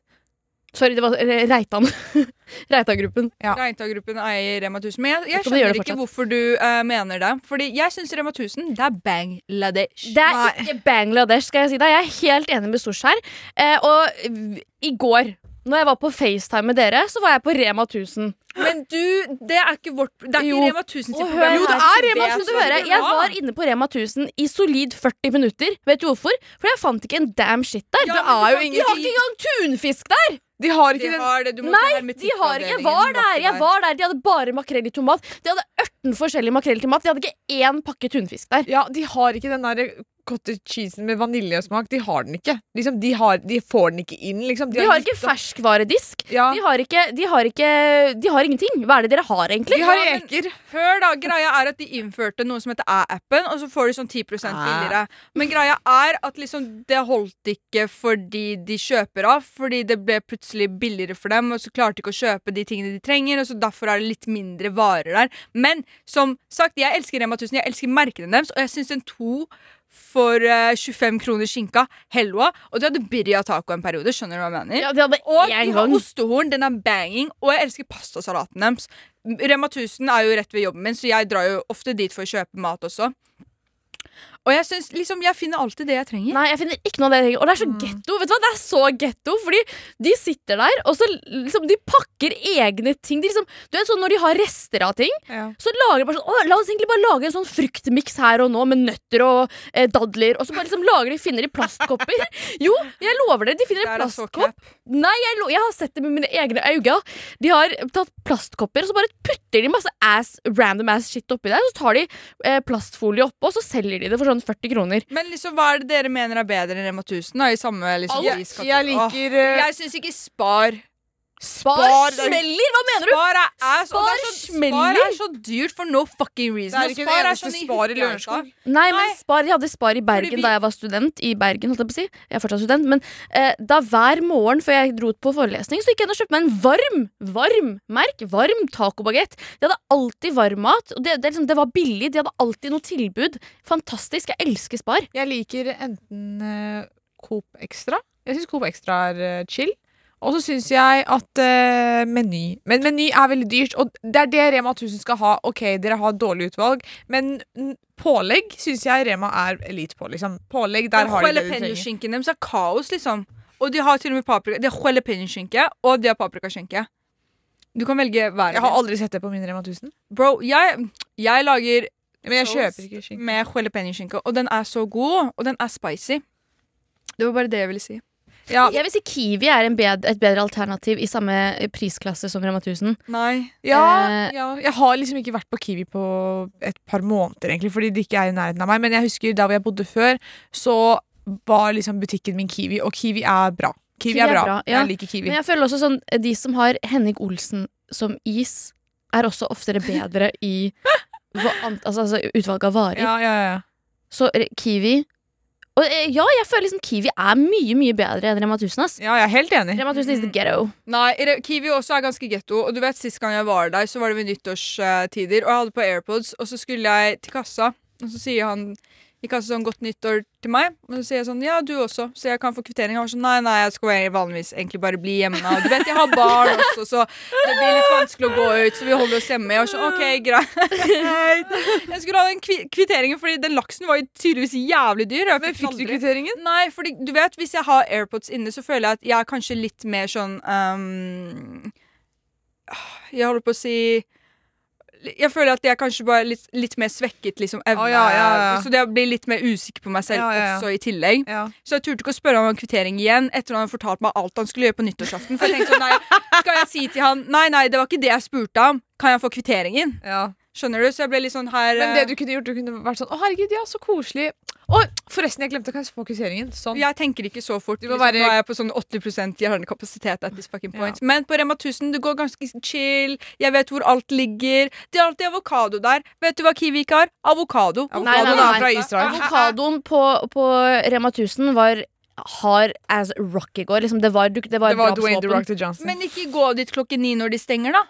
Sorry, det var eh, Reitan. <laughs> Reitagruppen. Ja. Reintag-gruppen eier Rema 1000. Men jeg, jeg skjønner ikke hvorfor du uh, mener det. Fordi jeg syns Rema 1000 det er Bangladesh. Det er ikke Bangladesh, skal jeg si deg. Jeg er helt enig med Sosh her. Uh, og i går, når jeg var på FaceTime med dere, så var jeg på Rema 1000. Men du, det er ikke vårt Det er Jo. ikke Rema 1000 sitt problem. Jo, det er Rema 1000, du høre, jeg var inne på Rema 1000 i solid 40 minutter. Vet du hvorfor? For jeg fant ikke en damn shit der. Ja, det er jo kan ingen- De har ikke engang tunfisk der! De har De ikke den har det, du må Nei, de har ikke. Jeg var der! jeg var der De hadde bare makrell i tomat. De hadde 18 forskjellige makrell til mat. De hadde ikke én pakke tunfisk der. Ja, de har ikke den der cottage cheesen med vaniljesmak. De har den ikke. Liksom, de, har, de får den ikke inn. Liksom. De har gitt ikke ferskvaredisk. Ja, De har ikke, de har ikke De har ingenting. Hva er det dere har, egentlig? de har Ja, men- Hør da, greia er at de innførte noe som heter Æ-appen, og så får du sånn 10 Æ. billigere. Men greia er at liksom det holdt ikke fordi de kjøper av, fordi det ble plutselig billigere for dem, og så klarte de ikke å kjøpe de tingene de trenger, og så derfor er det litt mindre varer der. Men som sagt, jeg elsker Rema 1000, jeg elsker merkene deres, og jeg syns en to for uh, 25 kroner skinka, helva, og de hadde birria taco en periode, skjønner du hva jeg mener? Ja, de hadde Og én de har ostehorn, den er banging, og jeg elsker pastasalaten deres. Rema 1000 er jo rett ved jobben min, så jeg drar jo ofte dit for å kjøpe mat også. Og jeg synes, liksom, jeg finner alltid det jeg trenger. Nei, jeg finner ikke noe av det jeg trenger. Og det er så Mm. getto. Vet du hva? Det er så getto, fordi de sitter der, og så liksom, de pakker egne ting. De liksom, du vet sånn Når de har rester av ting, Ja. så lager de bare sånn Å, la oss egentlig bare lage en sånn fruktmiks her og nå med nøtter og eh, dadler. Og så bare liksom lager de, finner de plastkopper. <laughs> Jo, jeg lover dere, de finner en plastkopp. Nei, jeg, jeg har sett det med mine egne øyne. De har tatt plastkopper, og så bare putter de masse ass, random ass shit oppi der. Så tar de eh, plastfolie oppå, og så selger de det for sånn 40 kroner. Men liksom, hva er det dere mener er bedre enn Rema 1000? Da, I samme liksom, Jeg, jeg liker eh, Jeg syns ikke Spar Spar det er- smeller! Hva mener du? Spar er er, det er så, smeller. Spar er så dyrt for no fucking Det reason. er ikke Spar det er eneste sånn i spar i Lørenskog. Nei, men spar, De hadde Spar i Bergen vi- da jeg var student. I Bergen, holdt jeg på å si. Jeg er fortsatt student Men eh, da hver morgen før jeg dro på forelesning, Så gikk jeg inn og kjøpte meg en varm varm merk, varm tacobagett. De hadde alltid varm mat. Og det, det, liksom, det var billig. De hadde alltid noe tilbud. Fantastisk. Jeg elsker Spar. Jeg liker enten uh, Coop Extra. Jeg syns Coop Extra er uh, chill. Og så syns jeg at uh, Meny Men Meny er veldig dyrt, og det er det Rema 1000 skal ha. Ok, dere har dårlig utvalg, men pålegg syns jeg Rema er elite på. Liksom. Pålegg, der har de det de trenger. Deres er kaos, liksom. Og de har til og med paprika. De har jalapeño-skinke, og de har paprikaskinke. Du kan velge hver. Jeg har aldri sett det på min Rema 1000. Bro, jeg, jeg lager Men jeg kjøper ikke skinke. med jalapeño-skinke, og den er så god, og den er spicy. Det var bare det jeg ville si. Ja, Jeg vil si Kiwi er en bed, et bedre alternativ i samme prisklasse som Rema 1000. Nei. ja, Eh, ja, jeg har liksom ikke vært på Kiwi på et par måneder, egentlig, fordi det ikke er i nærheten av meg. Men jeg husker da hvor jeg bodde før, så var liksom butikken min Kiwi, og Kiwi er bra. Kiwi, Kiwi er er bra. bra, ja. Jeg liker Kiwi. Men jeg føler også sånn De som har Henning Olsen som is, er også oftere bedre i altså, altså utvalget av varer. Ja, ja, ja. Så eh, Kiwi Og eh, ja, jeg føler liksom Kiwi er mye, mye bedre enn Rema 1000. Ass. ja, jeg er helt enig. Rema 1000 is the ghetto. Nei, Re- Kiwi også er ganske getto. Og du vet, Sist gang jeg var der, så var det ved nyttårstider. Og jeg hadde på AirPods, og så skulle jeg til kassa. Og så sier han i altså sånn 'godt nyttår' til meg. Og så sier jeg sånn 'ja, du også', så jeg kan få kvittering. Han var sånn 'nei, nei, jeg skal vanligvis egentlig bare bli hjemme'. Og du vet, jeg har barn også, så det blir litt vanskelig å gå ut, så vi holder oss hjemme. Jeg var sånn 'ok, greit'. <laughs> Jeg skulle ha den kvitteringen, fordi den laksen var jo tydeligvis jævlig dyr. Men fikk du kvitteringen? Nei, fordi du vet, hvis jeg har AirPods inne, så føler jeg at jeg er kanskje litt mer sånn um, Jeg holder på å si jeg føler at jeg er kanskje bare litt, litt mer svekket liksom, evne. Oh, ja, ja, ja. Så jeg blir litt mer usikker på meg selv også i tillegg. Så jeg turte ikke å spørre om kvittering igjen etter at han hadde fortalt meg alt han skulle gjøre på nyttårsaften. For jeg tenkte sånn, nei, Skal jeg si til han Nei, nei, det var ikke det jeg spurte om. Kan jeg få kvitteringen? ja. Skjønner du? Så jeg ble litt sånn her Men eh, det du kunne gjort, du kunne vært sånn Å, herregud, ja, så koselig. Å, forresten, jeg glemte kanskje fokuseringen. Sånn. Jeg tenker ikke så fort. Liksom, være- Nå er jeg på sånn 80 hjernekapasitet at this fucking point. Men på Rema 1000 det går ganske chill. Jeg vet hvor alt ligger. Det er alltid avokado der. Vet du hva Kiwi ikke har? Avokado. Fra Israel. Avokadoen på, på Rema 1000 var hard as rock i går. Liksom, det var, det var, Det var Dwayne The. Rock til Johnson. Men ikke gå dit klokken ni når de stenger, da.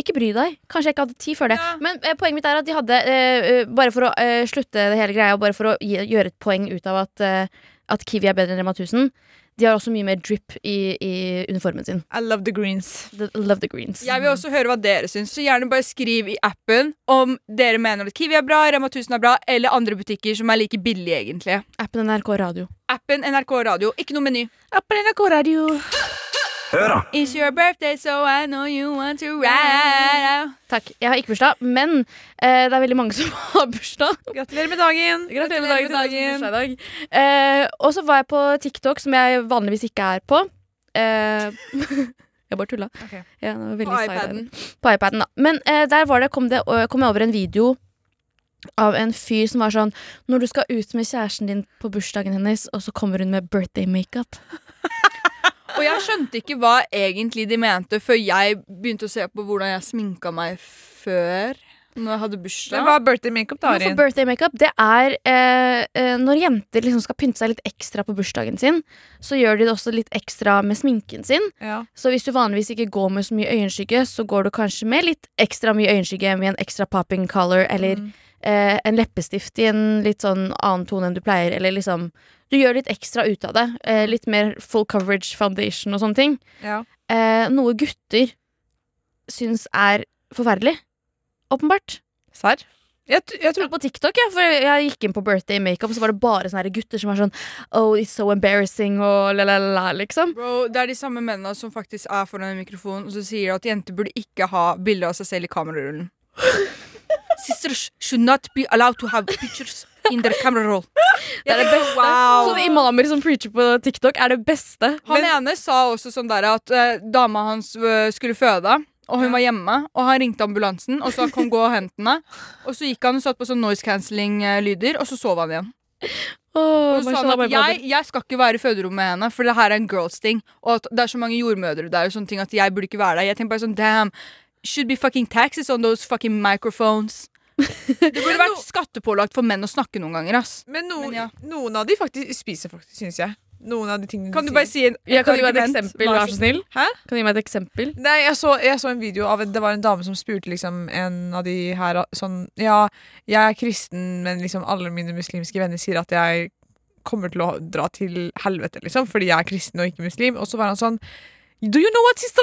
Ikke bry deg. Kanskje jeg ikke hadde tid før det. Ja. Men eh, poenget mitt er at de hadde eh, eh, Bare for å eh, slutte det hele greia, og bare for å gi, gjøre et poeng ut av at, eh, at Kiwi er bedre enn Rema 1000, de har også mye mer drip i, i uniformen sin. I love the greens. The, love the greens. Jeg vil også høre hva dere syns, så gjerne bare skriv i appen om dere mener at Kiwi er bra, Rema 1000 er bra, eller andre butikker som er like billige, egentlig. Appen NRK Radio. Appen NRK Radio, ikke noe meny. Appen NRK Radio. Hør da! It's your birthday, so I know you want to ride. Takk. Jeg har ikke bursdag, men eh, det er veldig mange <laughs> som har bursdag. Gratulerer med dagen. Gratulerer med Gratulerer med dagen. Eh, og så var jeg på TikTok, som jeg vanligvis ikke er på. Eh, <laughs> jeg bare tulla. Okay. Ja, På iPaden. På iPaden, da. Men eh, der var det, kom, det, kom jeg over en video av en fyr som var sånn Når du skal ut med kjæresten din på bursdagen hennes, og så kommer hun med birthday makeup. Og jeg skjønte ikke hva egentlig de mente før jeg begynte å se på hvordan jeg sminka meg før. Når jeg hadde bursdag. hva er birthday makeup, da, Arin? birthday makeup det er eh, eh, når jenter liksom skal pynte seg litt ekstra på bursdagen sin, så gjør de det også litt ekstra med sminken sin. Ja. Så hvis du vanligvis ikke går med så mye øyenskygge, så går du kanskje med litt ekstra mye øyenskygge med en ekstra popping color, eller Mm. Eh, en leppestift i en litt sånn annen tone enn du pleier, eller liksom Du gjør litt ekstra ut av det. Eh, litt mer full coverage foundation og sånne ting. Ja. Eh, noe gutter syns er forferdelig. Åpenbart. Serr? Jeg, jeg tror på TikTok, ja, for jeg gikk inn på birthday makeup, så var det bare sånne gutter som var sånn Oh, it's so embarrassing, og la-la-la, liksom. Bro, det er de samme mennene som faktisk er foran en mikrofon og så sier at jenter burde ikke ha bilder av seg selv i kamerarullen. <laughs> Sisters should not be allowed to have pictures in their camera roll. <laughs> Det er det beste. Wow. Sånne imamer som preacher på TikTok, er det beste. Han ene sa også sånn der at uh, dama hans uh, skulle føde, og hun var hjemme. Og han ringte ambulansen, og så kom gå og hent henne. <laughs> Og så gikk han og satt på sånn noise cancelling-lyder, og så sov han igjen. Oh, Og så sa han at jeg, jeg skal ikke være i føderommet med henne, for det her er en girls ting. Og at det er så mange jordmødre der og sånne ting at jeg burde ikke være der. Jeg tenker bare sånn damn, should be fucking taxes on those fucking microphones. Det burde vært skattepålagt for menn å snakke noen ganger, ass. Men, no, Men ja. noen av de faktisk spiser faktisk, syns jeg. Noen av de tingene Kan du bare si en, Jeg kan du gi meg et eksempel, vær så snill? Hæ? Kan du gi meg et eksempel? Nei, jeg så, jeg så en video av en, Det var en dame som spurte liksom en av de her sånn Ja, jeg er kristen, men liksom alle mine muslimske venner sier at jeg kommer til å dra til helvete, liksom, fordi jeg er kristen og ikke muslim. Og så var han sånn Do you know what, sister?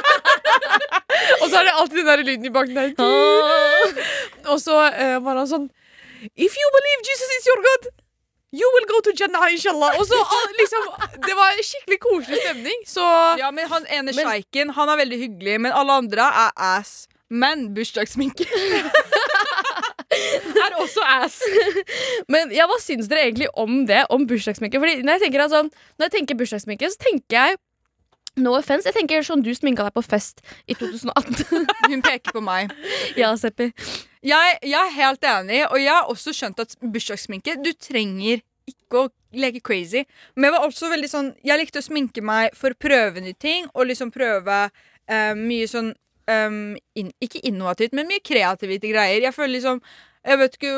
<laughs> og så er det alltid den der lyden i bakgrunnen der. Og så eh, var han sånn If you believe Jesus is your God, you will go to Jannah, inshallah. Og så ah, liksom Det var skikkelig koselig stemning. Så Ja, men han ene sjeiken han er veldig hyggelig, men alle andre er ass. Men bursdagssminke <laughs> er også ass. Men ja, hva syns dere egentlig om det? Om bursdagssminke? Fordi når jeg tenker, at sånn, når jeg tenker bursdagssminke, så tenker jeg No offense, jeg tenker sånn du sminka deg på fest i 2018. <laughs> Hun peker på meg. ja, Seppi. Jeg, jeg er helt enig, og jeg har også skjønt at bursdagssminke Du trenger ikke å leke crazy. Men jeg var også veldig sånn Jeg likte å sminke meg for å prøve nye ting, og liksom prøve eh, mye sånn um, in, Ikke innovativt, men mye kreative greier. Jeg føler liksom Jeg vet ikke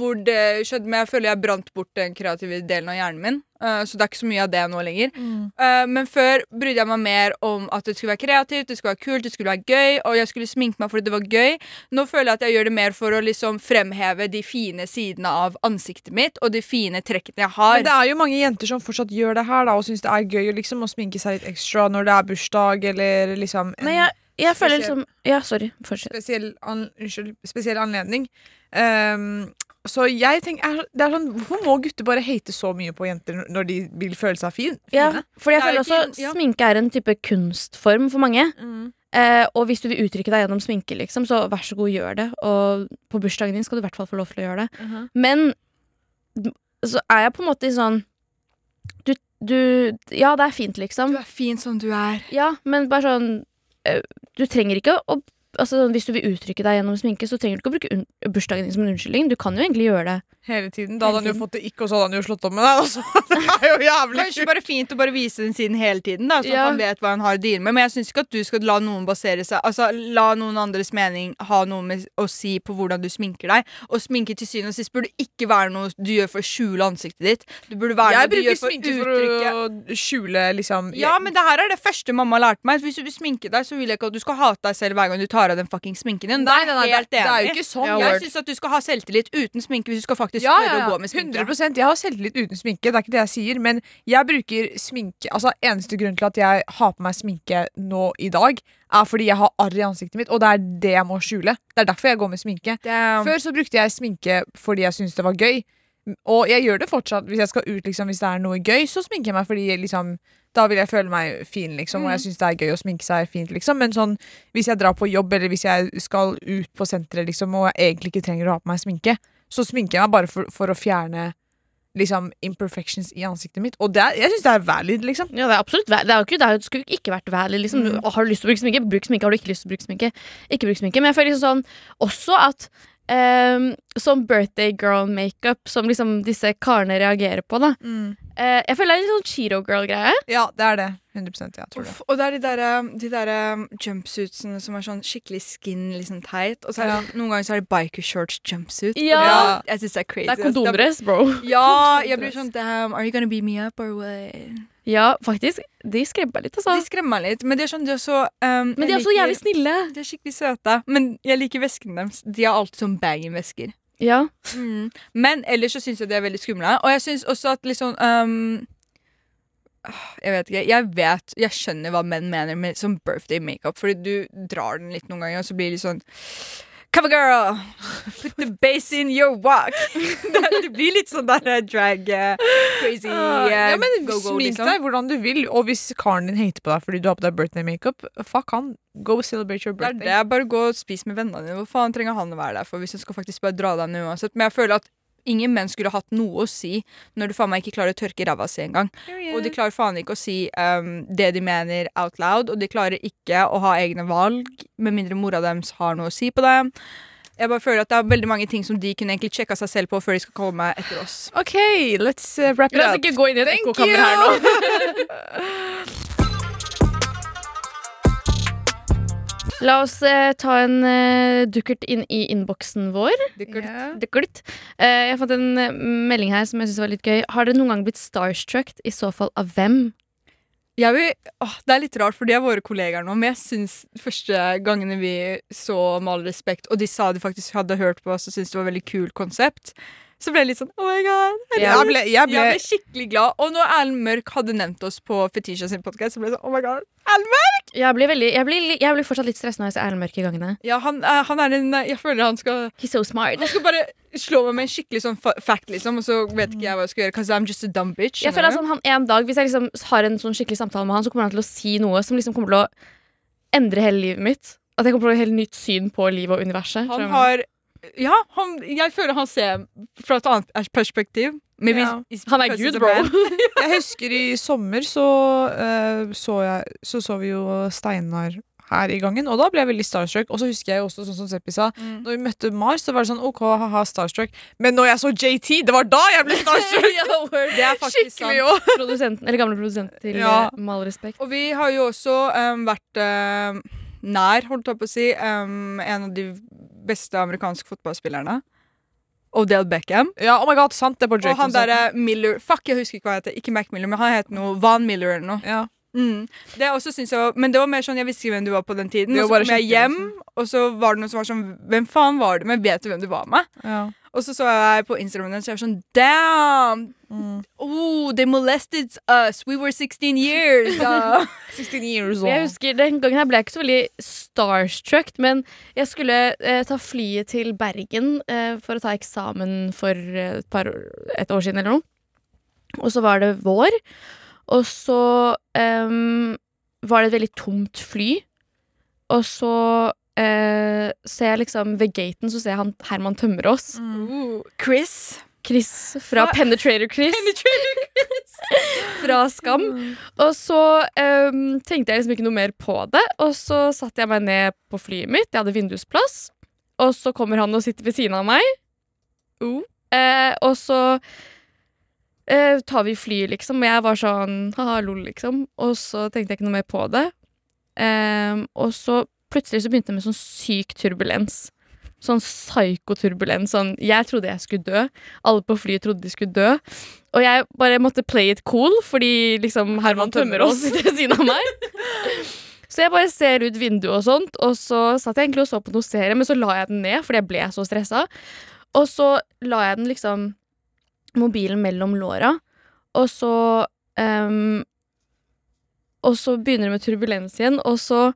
hvor det skjedde, men jeg føler jeg brant bort den kreative delen av hjernen min. Uh, så det er ikke så mye av det nå lenger. Eh, men før brydde jeg meg mer om at det skulle være kreativt, det skulle være kult, det skulle være gøy, og jeg skulle sminke meg fordi det var gøy. Nå føler jeg at jeg gjør det mer for å liksom fremheve de fine sidene av ansiktet mitt, og de fine trekkene jeg har. Men det er jo mange jenter som fortsatt gjør det her da, og syns det er gøy liksom, å sminke seg litt ekstra når det er bursdag eller liksom en Men jeg, jeg føler liksom Ja, sorry. Fortsett. spesiell, an, unnskyld, spesiell anledning. Um, så jeg tenker, er, det er sånn, Hvorfor må gutter bare hate så mye på jenter når de vil føle seg fin, Ja, for jeg er føler også ja. sminke er en type kunstform for mange. Mm. Eh, og hvis du vil uttrykke deg gjennom sminke, liksom, så vær så god, gjør det. Og på bursdagen din skal du i hvert fall få lov til å gjøre det. Mhm. Men så er jeg på en måte i sånn du, du Ja, det er fint, liksom. Du er fin som du er. Ja, men bare sånn Du trenger ikke å Altså, sånn, Hvis du vil uttrykke deg gjennom sminke, så trenger du ikke å bruke un bursdagen din som en unnskyldning. Du kan jo egentlig gjøre det. Hele tiden. Da hadde han jo fått det ikke, og så hadde han jo slått om med deg. Altså. <laughs> Det er jo jævlig Kanskje bare fint å bare vise den siden hele tiden, da, så Ja. han vet hva han har å deale med. Men jeg syns ikke at du skal la noen basere seg Altså la noen andres mening ha noe med å si på hvordan du sminker deg. Og sminke til syvende og sist burde ikke være noe du gjør for å skjule ansiktet ditt. Det burde være Jeg noe du gjør for sminke for å skjule liksom Ja, men det her er det første mamma lærte meg. Hvis du vil sminke deg, så vil jeg ikke at du skal hate deg selv hver gang du tar av den fucking sminken din. Nei, nei, nei, Det det, er jo ikke sånn. Jeg syns at du skal ha selvtillit uten sminke hvis du skal faktisk Ja, tørre å gå med sminke. 100% Jeg har selvtillit uten sminke, det er ikke det jeg sier. Men jeg bruker sminke Altså Eneste grunn til at jeg har på meg sminke nå i dag, er fordi jeg har arr i ansiktet mitt, og det er det jeg må skjule. Det er derfor jeg går med sminke. Damn. Før så brukte jeg sminke fordi jeg syntes det var gøy. Og jeg gjør det fortsatt hvis jeg skal ut liksom, Hvis det er noe gøy, så sminker jeg meg fordi liksom, da vil jeg føle meg fin, liksom. Og jeg syns det er gøy å sminke seg fint, liksom. Men sånn, hvis jeg drar på jobb, eller hvis jeg skal ut på senteret, liksom, og jeg egentlig ikke trenger å ha på meg sminke, så sminker jeg meg bare for, for å fjerne liksom imperfections i ansiktet mitt. Og det er, jeg syns det er valid, liksom. Ja, det er absolutt valid. Det, er jo ikke, det er det skulle ikke vært valid. Liksom. Mm. Har du lyst til å bruke sminke, bruk sminke. Har du ikke lyst til å bruke sminke, ikke bruk sminke. Men jeg føler liksom sånn også at ehm, sånn birthday girl makeup som liksom disse karene reagerer på. da Mm. uh, Jeg føler det er litt sånn Cheeto girl-greie. Ja, det er det. 100% ja, tror det. Og det er de der, um, de der um, jumpsuitsene som er sånn skikkelig skin, liksom teit. Og så er det, noen ganger så er det biker shorts jumpsuit. Ja. det- Jeg synes det er crazy. Det er kondomdress, bro. Ja, <laughs> jeg blir sånn Damn, are you gonna beat me up or what? Ja, faktisk. De skremmer litt, altså. De skremmer litt, men de er sånn, de er så um, Men de er så liker- jævlig snille. De er skikkelig søte. Men jeg liker veskene deres. De har alltid sånn banging-vesker. Ja. Mm. Men ellers så syns jeg de er veldig skumle. Og jeg syns også at sånn um, Jeg vet ikke. Jeg vet, jeg skjønner hva menn mener med sånn birthday makeup, fordi du drar den litt noen ganger, og så blir det litt sånn Cover girl! Put the bass in your walk! <laughs> det, blir litt sånn der eh, drag uh, crazy ja, eh, men go-go, Smink liksom. deg hvordan du vil, og hvis karen din hater på deg fordi du har på deg birthday makeup, fuck han. Go celebrate your birthday. Det er det. Bare gå og spis med vennene dine. Hvor faen trenger han å være der for hvis hun skal faktisk bare dra deg ned uansett? Men jeg føler at ingen menn skulle hatt noe å si når du faen meg ikke klarer å tørke ræva si engang. Og de klarer faen ikke å si um, det de mener out loud, og de klarer ikke å ha egne valg med mindre mora deres har noe å si på det. Jeg bare føler at det er veldig mange ting som de kunne egentlig sjekka seg selv på før de skal komme etter oss. OK, let's uh, wrap it La oss ikke gå inn i et ekkokammer her nå. <laughs> <laughs> La oss eh, ta en eh, dukkert inn i innboksen vår. Ja. Dukkert. Eh, jeg fant en eh, melding her som jeg synes var litt gøy. Har dere noen gang blitt starstruck? I så fall av hvem? Jeg vil, åh, det er litt rart, for de er våre kollegaer nå, men jeg syns første gangene vi så Med all respekt, og de sa de faktisk hadde hørt på oss og syntes det var et veldig kult konsept, så ble jeg litt sånn Oh my god. Jeg ble, jeg ble, Jeg ble skikkelig glad. Og når Erlend Mørk hadde nevnt oss på Fetisha sin podkast, så ble jeg sånn Oh my god. Erlend Mørk! Jeg blir, veldig, jeg blir, jeg blir fortsatt litt stressa når jeg ser Erlend Mørk i gangene. Ja, han, eh, han er en Jeg føler han skal He's so smart. Han skal bare slå meg med en skikkelig sånn fact, liksom, og så vet ikke jeg hva jeg skal gjøre. Cause I'm just a dumb bitch. Jeg føler at sånn, han en dag Hvis jeg liksom har en sånn skikkelig samtale med han, så kommer han til å si noe som liksom kommer til å endre hele livet mitt. At jeg kommer til å ha et helt nytt syn på livet og universet. Han har Ja, han, jeg føler han ser fra et annet perspektiv. Maybe Ja. Han er Gud, bro. <laughs> Jeg husker i sommer så, uh, så, jeg, så så vi jo Steinar her i gangen, og da ble jeg veldig starstruck. Og så husker jeg også, sånn som Seppi sa, Mm. når vi møtte Mars, så var det sånn OK, ha-ha, starstruck. Men når jeg så JT, det var da jeg ble <laughs> starstruck! Ja. Det er faktisk Skikkelig sant. <laughs> Produsenten, eller gamle produsent til Ja. eh, Med all respekt. Og vi har jo også um, vært um, nær, holdt jeg på å si, um, en av de beste amerikanske fotballspillerne. Odell Beckham. Ja, oh my god, sant det på Drake. Og han derre Miller Fuck, jeg husker ikke hva han heter. Ikke Mac Miller, men han het noe Van Miller eller noe. ja. Mm. Det også synes jeg Men det var mer sånn jeg visste ikke hvem du var på den tiden. Og så kom jeg hjem, og så var det noen som var sånn Hvem faen var du med? vet du hvem du var med? ja. Og så så jeg på Instagram og så jeg var sånn Damn! Mm. Oh, they molested us! We were 16 years! Uh. <laughs> 16 years old. Jeg husker Den gangen her ble jeg ikke så veldig starstruck, men jeg skulle eh, ta flyet til Bergen eh, for å ta eksamen for eh, et, par, et år siden eller noe. Og så var det vår, og så em, var det et veldig tomt fly. Og så eh, ser jeg liksom ved gaten så ser jeg han Herman Tømmerås. Mm. Uh, Chris. Chris fra Hva? Penetrator Chris. <laughs> fra Skam. Og så um, tenkte jeg liksom ikke noe mer på det. Og så satte jeg meg ned på flyet mitt. Jeg hadde vindusplass. Og så kommer han og sitter ved siden av meg. Uh. Eh, og så eh, tar vi flyet, liksom. Og jeg var sånn ha-ha, lol, liksom. Og så tenkte jeg ikke noe mer på det. Em, og så plutselig så begynte det med sånn syk turbulens. Sånn psykoturbulens. Sånn, jeg trodde jeg skulle dø. Alle på flyet trodde de skulle dø. Og jeg bare måtte play it cool, fordi liksom Herman Tømmerås sitter <laughs> ved siden av meg. Så jeg bare ser ut vinduet og sånt, og så satt jeg egentlig og så på noe serie, men så la jeg den ned fordi jeg ble så stressa. Og så la jeg den liksom mobilen mellom låra, og så um, Og så begynner det med turbulens igjen, og så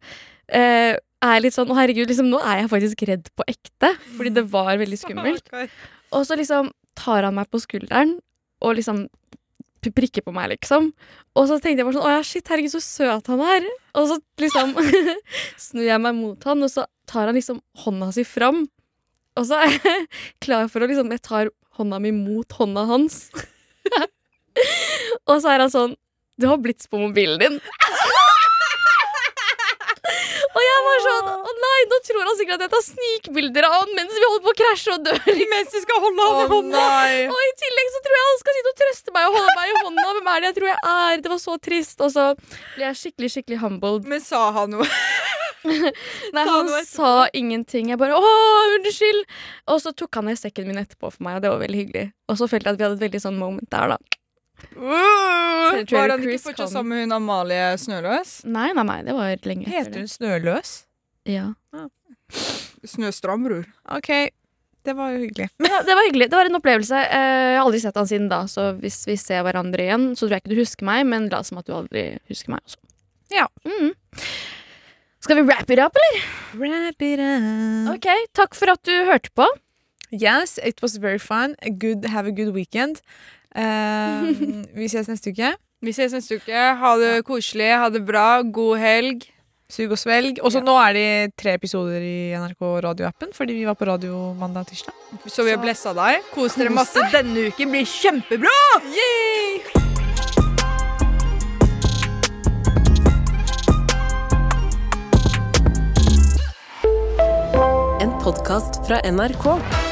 eh, er litt sånn Å, herregud, liksom, nå er jeg faktisk redd på ekte, fordi det var veldig <laughs> skummelt. Og så liksom tar han meg på skulderen og liksom prikker på meg, liksom. Og så tenkte jeg bare sånn Å ja, shit, herregud, så søt han er. Og så liksom <laughs> snur jeg meg mot han, og så tar han liksom hånda si fram. Og så er jeg <laughs> klar for å liksom Jeg tar hånda mi mot hånda hans. og så er han sånn Du har blits på mobilen din. Var sånn Å nei, nå tror han sikkert at jeg tar snikbilder av han mens vi holder på å krasje og dør. <laughs> Mens vi skal holde han i hånda. Og i tillegg så tror jeg han skal sitte og trøste meg og holde meg i hånda. Hvem er det jeg tror jeg er? Det var så trist. Og så ble jeg skikkelig, skikkelig humbled. Men sa han noe? <laughs> Nei, han sa ingenting. Jeg bare 'Å, unnskyld'. Og så tok han ned sekken min etterpå for meg, og det var veldig hyggelig. Og så følte jeg at vi hadde et veldig sånn moment der, da. Uh, Var han ikke fortsatt sammen med hun Amalie Snøløs? Nei, nei, nei, det var lenge Heter hun Snøløs? Ja. Snøstram, bror. OK, det var jo hyggelig. <laughs> Ja, det var hyggelig. Det var en opplevelse. Eh, Jeg har aldri sett han siden da, så hvis vi ser hverandre igjen, så tror jeg ikke du husker meg, men la som at du aldri husker meg også. Ja. Mm. Skal vi wrap it up, eller? Wrap it up. Ok, Takk for at du hørte på. Yes, it was very fun. A good, have a good weekend. Um, vi ses neste uke. Vi ses neste uke. Ha det koselig, ha det bra, god helg. Sug og svelg. Og så nå er det tre episoder i NRK radioappen, fordi vi var på radio mandag og tirsdag. Så vi har blessa deg. Kos dere masse. Denne uken blir kjempebra! En podkast fra NRK.